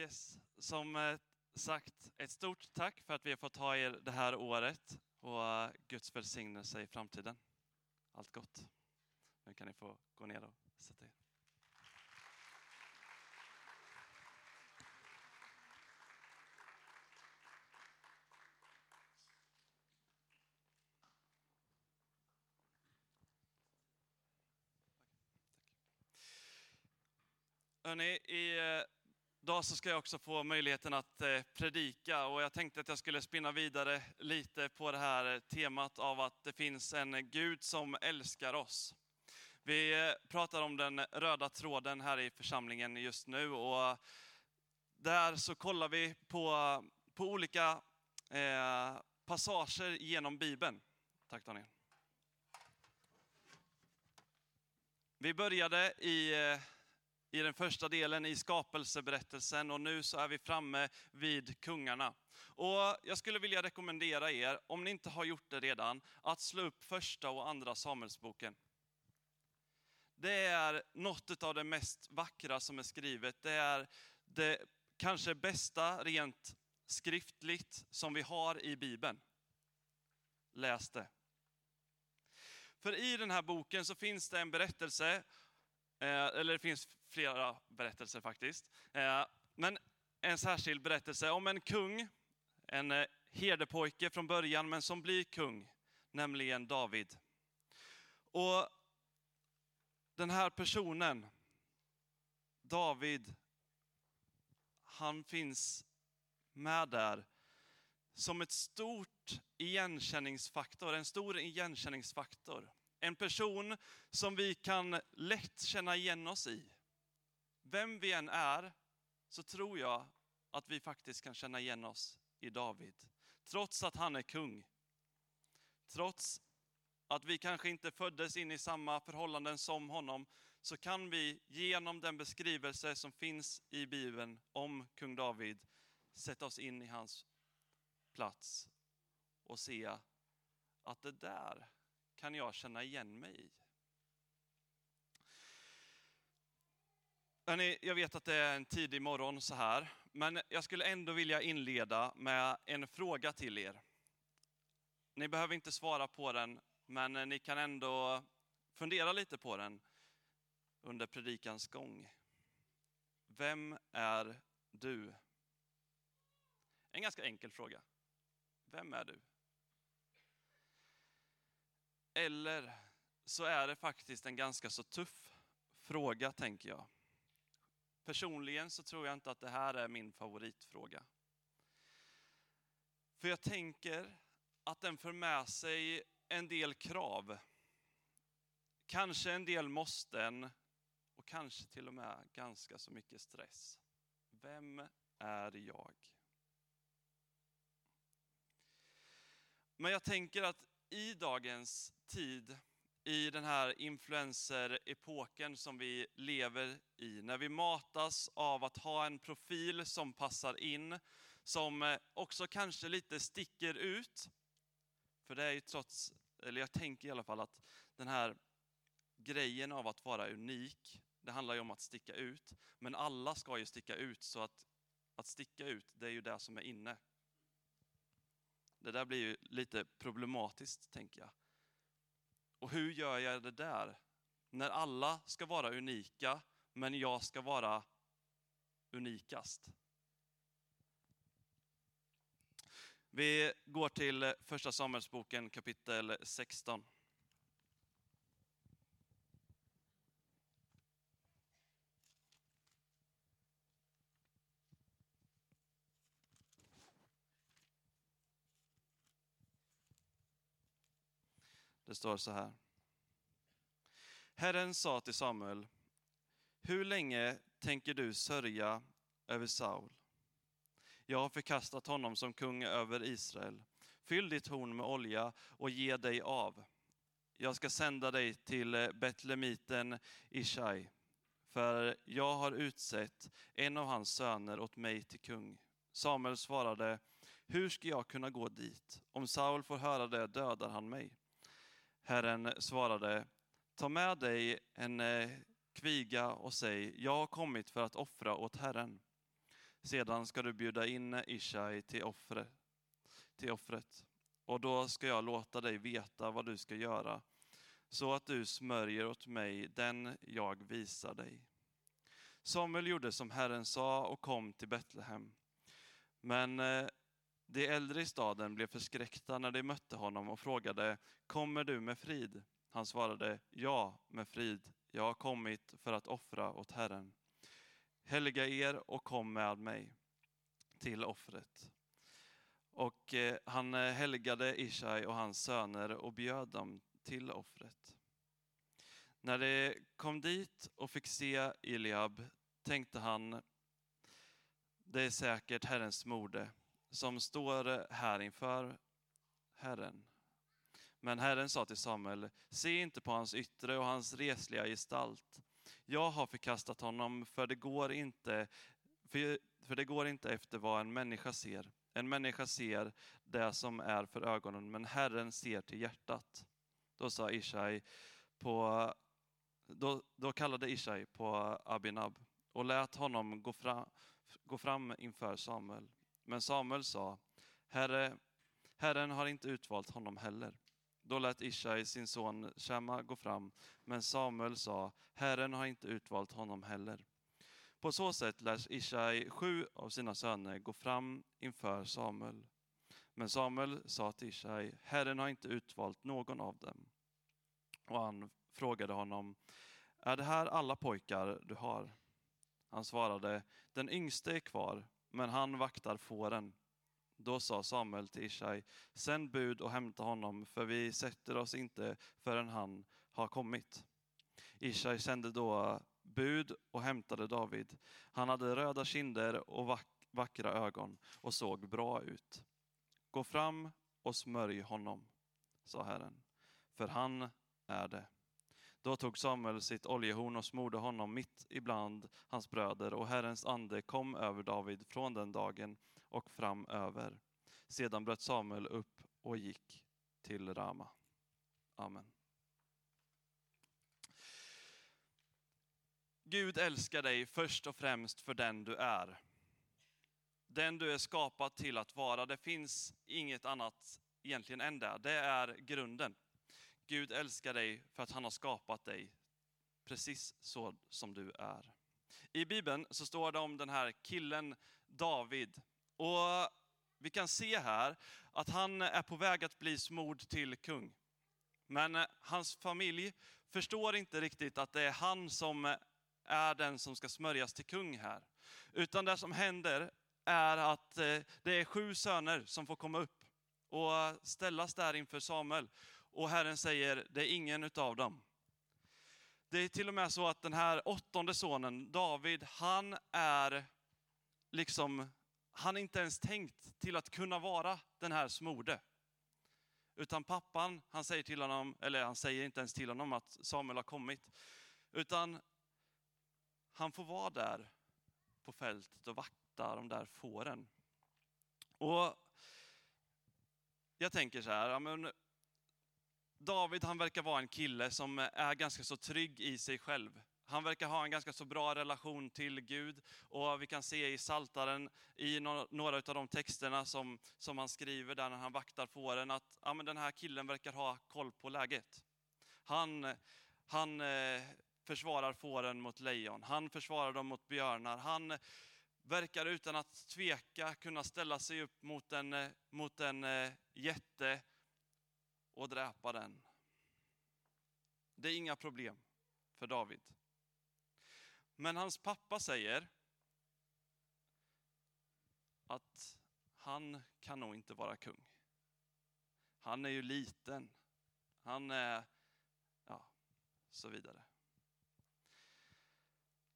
Yes, som eh, sagt, ett stort tack för att vi har fått ha er det här året och eh, Guds välsignelse i framtiden. Allt gott. Nu kan ni få gå ner och sätta er. Hörrni, idag så ska jag också få möjligheten att eh, predika och jag tänkte att jag skulle spinna vidare lite på det här temat av att det finns en Gud som älskar oss. Vi eh, pratar om den röda tråden här i församlingen just nu och där så kollar vi på, på olika eh, passager genom Bibeln. Tack Daniel. Vi började i eh, i den första delen i skapelseberättelsen och nu så är vi framme vid kungarna. Och jag skulle vilja rekommendera er, om ni inte har gjort det redan, att slå upp första och andra Samuelsboken. Det är något av det mest vackra som är skrivet. Det är det kanske bästa rent skriftligt som vi har i Bibeln. Läs det. För i den här boken så finns det en berättelse Eh, eller det finns flera berättelser faktiskt. Eh, men en särskild berättelse om en kung, en eh, herdepojke från början, men som blir kung, nämligen David. Och den här personen, David, han finns med där som ett stort igenkänningsfaktor, en stor igenkänningsfaktor. En person som vi kan lätt känna igen oss i. Vem vi än är, så tror jag att vi faktiskt kan känna igen oss i David. Trots att han är kung. Trots att vi kanske inte föddes in i samma förhållanden som honom, så kan vi genom den beskrivelse som finns i Bibeln om kung David, sätta oss in i hans plats och se att det där kan jag känna igen mig i. Hörrni, jag vet att det är en tidig morgon så här, men jag skulle ändå vilja inleda med en fråga till er. Ni behöver inte svara på den, men ni kan ändå fundera lite på den under predikans gång. Vem är du? En ganska enkel fråga. Vem är du? Eller så är det faktiskt en ganska så tuff fråga, tänker jag. Personligen så tror jag inte att det här är min favoritfråga. För jag tänker att den för med sig en del krav. Kanske en del måsten och kanske till och med ganska så mycket stress. Vem är jag? Men jag tänker att i dagens tid, i den här influencer-epoken som vi lever i, när vi matas av att ha en profil som passar in, som eh, också kanske lite sticker ut. För det är ju trots, eller jag tänker i alla fall att den här grejen av att vara unik, det handlar ju om att sticka ut. Men alla ska ju sticka ut, så att, att sticka ut, det är ju det som är inne. Det där blir ju lite problematiskt, tänker jag. Och hur gör jag det där? När alla ska vara unika, men jag ska vara unikast. Vi går till första Samuelsboken kapitel 16. Det står så här. Herren sa till Samuel, hur länge tänker du sörja över Saul? Jag har förkastat honom som kung över Israel. Fyll ditt horn med olja och ge dig av. Jag ska sända dig till Betlemiten Ishai, för jag har utsett en av hans söner åt mig till kung. Samuel svarade, hur ska jag kunna gå dit? Om Saul får höra det dödar han mig. Herren svarade, ta med dig en eh, kviga och säg, jag har kommit för att offra åt Herren. Sedan ska du bjuda in Ishai till, offre, till offret och då ska jag låta dig veta vad du ska göra så att du smörjer åt mig den jag visar dig. Samuel gjorde som Herren sa och kom till Betlehem. Men eh, de äldre i staden blev förskräckta när de mötte honom och frågade, kommer du med frid? Han svarade, ja, med frid. Jag har kommit för att offra åt Herren. Helga er och kom med mig till offret. Och eh, han eh, helgade Ishai och hans söner och bjöd dem till offret. När de kom dit och fick se Eliab tänkte han, det är säkert Herrens morde som står här inför Herren. Men Herren sa till Samuel, se inte på hans yttre och hans resliga gestalt. Jag har förkastat honom, för det går inte, för, för det går inte efter vad en människa ser. En människa ser det som är för ögonen, men Herren ser till hjärtat. Då sa Ishai på, då, då kallade Ishai på Abinab och lät honom gå fram, gå fram inför Samuel. Men Samuel sa, Herre, Herren har inte utvalt honom heller. Då lät Ishai sin son Shema gå fram, men Samuel sa, Herren har inte utvalt honom heller. På så sätt lät Ishai sju av sina söner gå fram inför Samuel. Men Samuel sa till Ishai, Herren har inte utvalt någon av dem. Och han frågade honom, är det här alla pojkar du har? Han svarade, den yngste är kvar, men han vaktar fåren. Då sa Samuel till Ishai, sänd bud och hämta honom, för vi sätter oss inte förrän han har kommit. Ishai sände då bud och hämtade David. Han hade röda kinder och vackra ögon och såg bra ut. Gå fram och smörj honom, sa Herren, för han är det. Då tog Samuel sitt oljehorn och smorde honom mitt ibland hans bröder och Herrens ande kom över David från den dagen och framöver. Sedan bröt Samuel upp och gick till Rama. Amen. Gud älskar dig först och främst för den du är. Den du är skapad till att vara. Det finns inget annat egentligen än det. Det är grunden. Gud älskar dig för att han har skapat dig precis så som du är. I Bibeln så står det om den här killen David. Och vi kan se här att han är på väg att bli smord till kung. Men hans familj förstår inte riktigt att det är han som är den som ska smörjas till kung här. Utan det som händer är att eh, det är sju söner som får komma upp och ställas där inför Samuel. Och Herren säger, det är ingen utav dem. Det är till och med så att den här åttonde sonen, David, han är liksom, han är inte ens tänkt till att kunna vara den här smorde. Utan pappan, han säger till honom, eller han säger inte ens till honom att Samuel har kommit. Utan han får vara där på fältet och vakta de där fåren. Och jag tänker så här, men David han verkar vara en kille som är ganska så trygg i sig själv. Han verkar ha en ganska så bra relation till Gud och vi kan se i Saltaren i några av de texterna som, som han skriver där när han vaktar fåren att ja, men den här killen verkar ha koll på läget. Han, han eh, försvarar fåren mot lejon, han försvarar dem mot björnar. Han verkar utan att tveka kunna ställa sig upp mot en, mot en eh, jätte och dräpa den. Det är inga problem för David. Men hans pappa säger att han kan nog inte vara kung. Han är ju liten. Han är, ja, så vidare.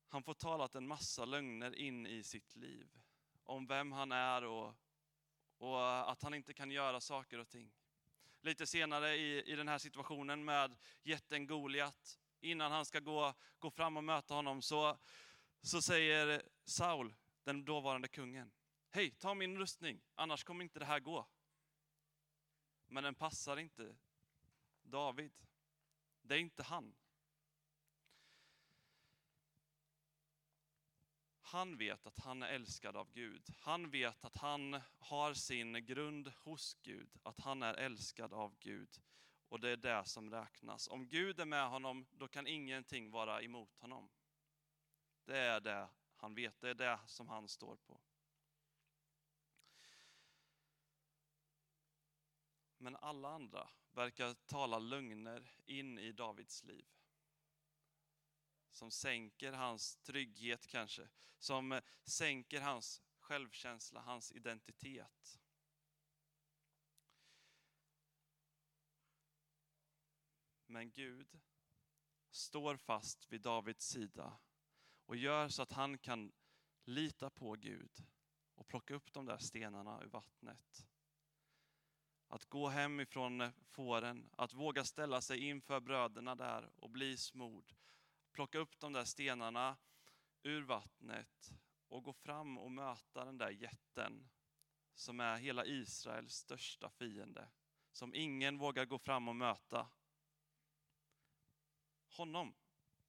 Han får talat en massa lögner in i sitt liv. Om vem han är och, och att han inte kan göra saker och ting lite senare i, i den här situationen med jätten Goliat. Innan han ska gå, gå fram och möta honom så, så säger Saul, den dåvarande kungen, hej ta min rustning, annars kommer inte det här gå. Men den passar inte David. Det är inte han. Han vet att han är älskad av Gud. Han vet att han har sin grund hos Gud, att han är älskad av Gud. Och det är det som räknas. Om Gud är med honom, då kan ingenting vara emot honom. Det är det han vet, det är det som han står på. Men alla andra verkar tala lögner in i Davids liv. Som sänker hans trygghet kanske, som sänker hans självkänsla, hans identitet. Men Gud står fast vid Davids sida och gör så att han kan lita på Gud och plocka upp de där stenarna ur vattnet. Att gå hem ifrån fåren, att våga ställa sig inför bröderna där och bli smord. Plocka upp de där stenarna ur vattnet och gå fram och möta den där jätten som är hela Israels största fiende. Som ingen vågar gå fram och möta. Honom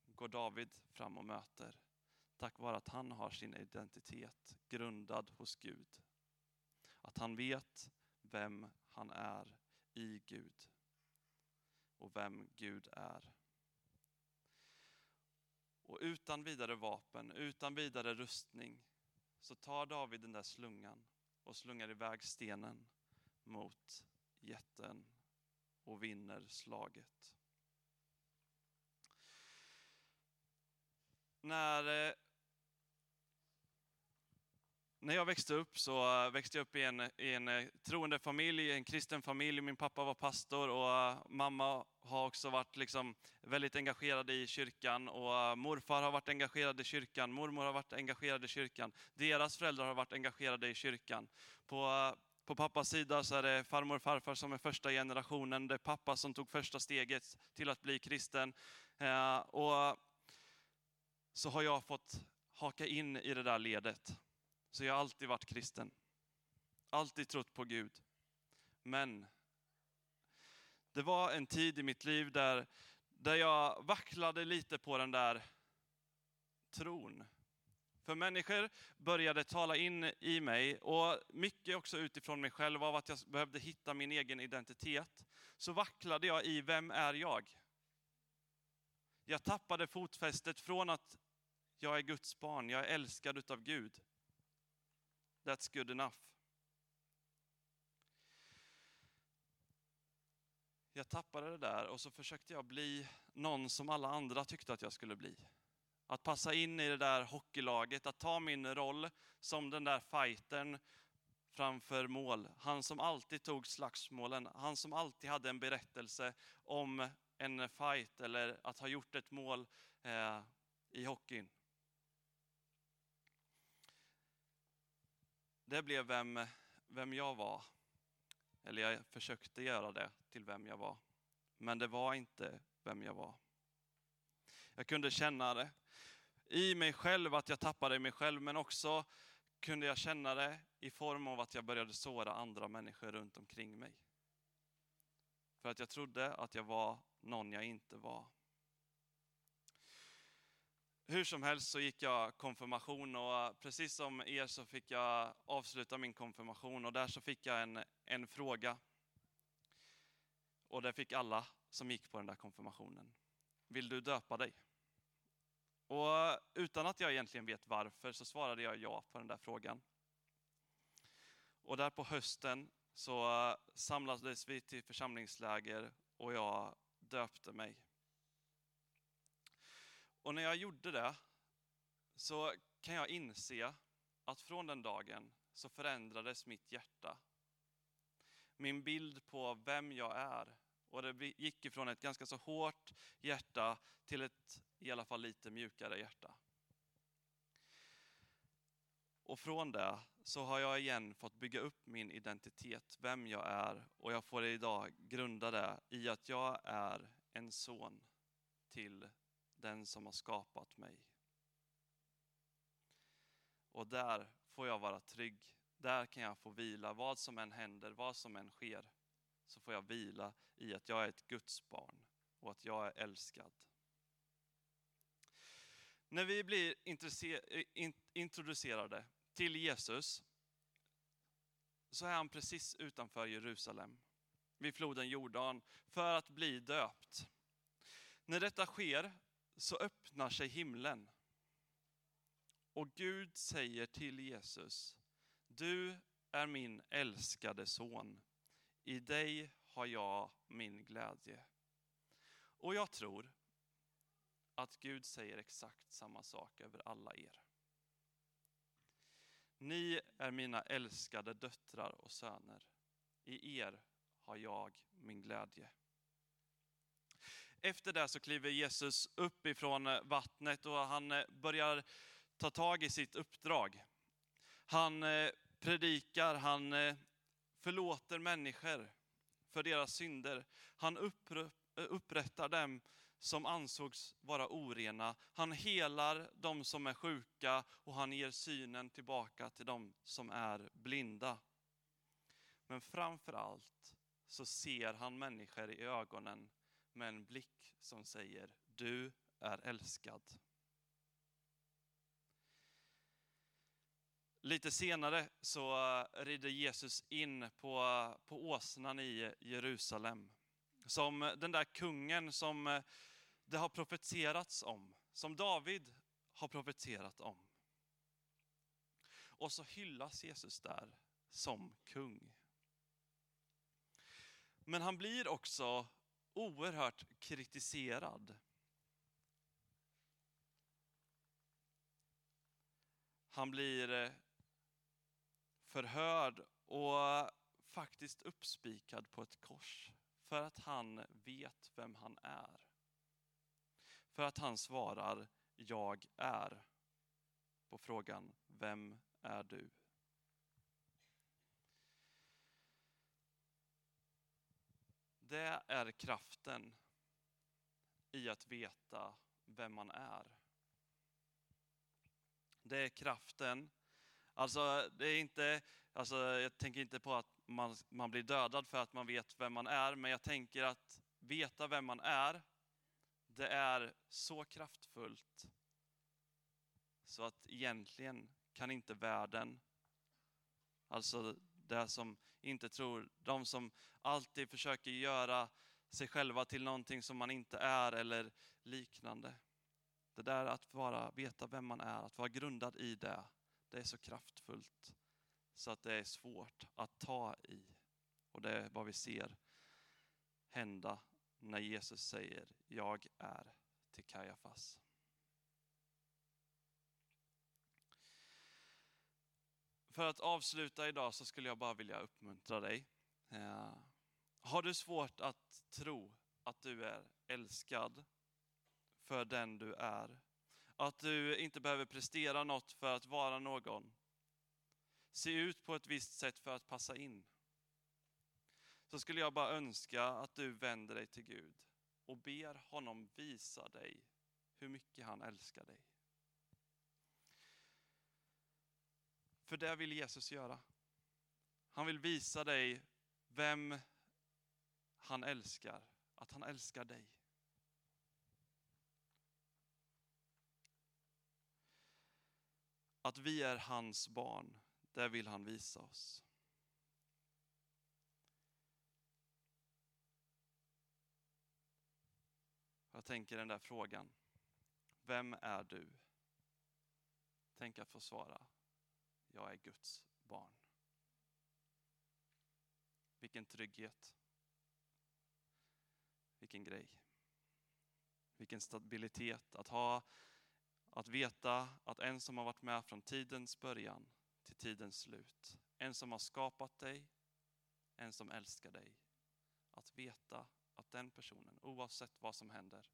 går David fram och möter tack vare att han har sin identitet grundad hos Gud. Att han vet vem han är i Gud och vem Gud är. Och utan vidare vapen, utan vidare rustning så tar David den där slungan och slungar iväg stenen mot jätten och vinner slaget. När, eh, när jag växte upp så eh, växte jag upp i en, i en eh, troende familj, en kristen familj. Min pappa var pastor och eh, mamma har också varit liksom väldigt engagerad i kyrkan och morfar har varit engagerad i kyrkan, mormor har varit engagerad i kyrkan. Deras föräldrar har varit engagerade i kyrkan. På, på pappas sida så är det farmor och farfar som är första generationen. Det är pappa som tog första steget till att bli kristen. Och så har jag fått haka in i det där ledet. Så jag har alltid varit kristen. Alltid trott på Gud. Men det var en tid i mitt liv där, där jag vacklade lite på den där tron. För människor började tala in i mig, och mycket också utifrån mig själv, av att jag behövde hitta min egen identitet. Så vacklade jag i, vem är jag? Jag tappade fotfästet från att jag är Guds barn, jag är älskad utav Gud. That's good enough. Jag tappade det där och så försökte jag bli någon som alla andra tyckte att jag skulle bli. Att passa in i det där hockeylaget, att ta min roll som den där fightern framför mål. Han som alltid tog slagsmålen, han som alltid hade en berättelse om en fight eller att ha gjort ett mål eh, i hockeyn. Det blev vem, vem jag var. Eller jag försökte göra det till vem jag var. Men det var inte vem jag var. Jag kunde känna det i mig själv, att jag tappade mig själv, men också kunde jag känna det i form av att jag började såra andra människor runt omkring mig. För att jag trodde att jag var någon jag inte var. Hur som helst så gick jag konfirmation och precis som er så fick jag avsluta min konfirmation och där så fick jag en, en fråga. Och det fick alla som gick på den där konfirmationen. Vill du döpa dig? Och utan att jag egentligen vet varför så svarade jag ja på den där frågan. Och där på hösten så samlades vi till församlingsläger och jag döpte mig. Och när jag gjorde det så kan jag inse att från den dagen så förändrades mitt hjärta. Min bild på vem jag är. Och det gick ifrån ett ganska så hårt hjärta till ett i alla fall lite mjukare hjärta. Och från det så har jag igen fått bygga upp min identitet, vem jag är. Och jag får idag grunda det i att jag är en son till den som har skapat mig. Och där får jag vara trygg. Där kan jag få vila. Vad som än händer, vad som än sker, så får jag vila i att jag är ett Guds barn och att jag är älskad. När vi blir eh, introducerade till Jesus så är han precis utanför Jerusalem, vid floden Jordan, för att bli döpt. När detta sker så öppnar sig himlen. Och Gud säger till Jesus, du är min älskade son. I dig har jag min glädje. Och jag tror att Gud säger exakt samma sak över alla er. Ni är mina älskade döttrar och söner. I er har jag min glädje. Efter det så kliver Jesus upp ifrån eh, vattnet och han eh, börjar ta tag i sitt uppdrag. Han eh, predikar, han förlåter människor för deras synder. Han upprättar dem som ansågs vara orena. Han helar de som är sjuka och han ger synen tillbaka till de som är blinda. Men framför allt så ser han människor i ögonen med en blick som säger, du är älskad. Lite senare så eh, rider Jesus in på, eh, på åsnan i Jerusalem. Som den där kungen som eh, det har profeterats om, som David har profeterat om. Och så hyllas Jesus där som kung. Men han blir också oerhört kritiserad. Han blir eh, förhörd och faktiskt uppspikad på ett kors för att han vet vem han är. För att han svarar jag är på frågan vem är du? Det är kraften i att veta vem man är. Det är kraften, alltså det är inte, alltså jag tänker inte på att man, man blir dödad för att man vet vem man är, men jag tänker att veta vem man är, det är så kraftfullt så att egentligen kan inte världen, alltså det som inte tror, de som alltid försöker göra sig själva till någonting som man inte är eller liknande. Det där att vara, veta vem man är, att vara grundad i det, det är så kraftfullt så att det är svårt att ta i. Och det är vad vi ser hända när Jesus säger jag är till Kajafas. För att avsluta idag så skulle jag bara vilja uppmuntra dig. Eh, har du svårt att tro att du är älskad för den du är? Att du inte behöver prestera något för att vara någon? Se ut på ett visst sätt för att passa in? Så skulle jag bara önska att du vänder dig till Gud och ber honom visa dig hur mycket han älskar dig. För det vill Jesus göra. Han vill visa dig vem han älskar, att han älskar dig. Att vi är hans barn, det vill han visa oss. Jag tänker den där frågan, vem är du? Tänk att få svara, jag är Guds barn. Vilken trygghet. Vilken grej. Vilken stabilitet att ha, att veta att en som har varit med från tidens början till tidens slut, en som har skapat dig, en som älskar dig. Att veta att den personen, oavsett vad som händer,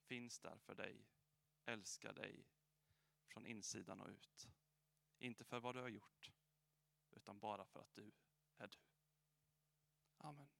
finns där för dig, älskar dig från insidan och ut. Inte för vad du har gjort, utan bara för att du är du. Amen.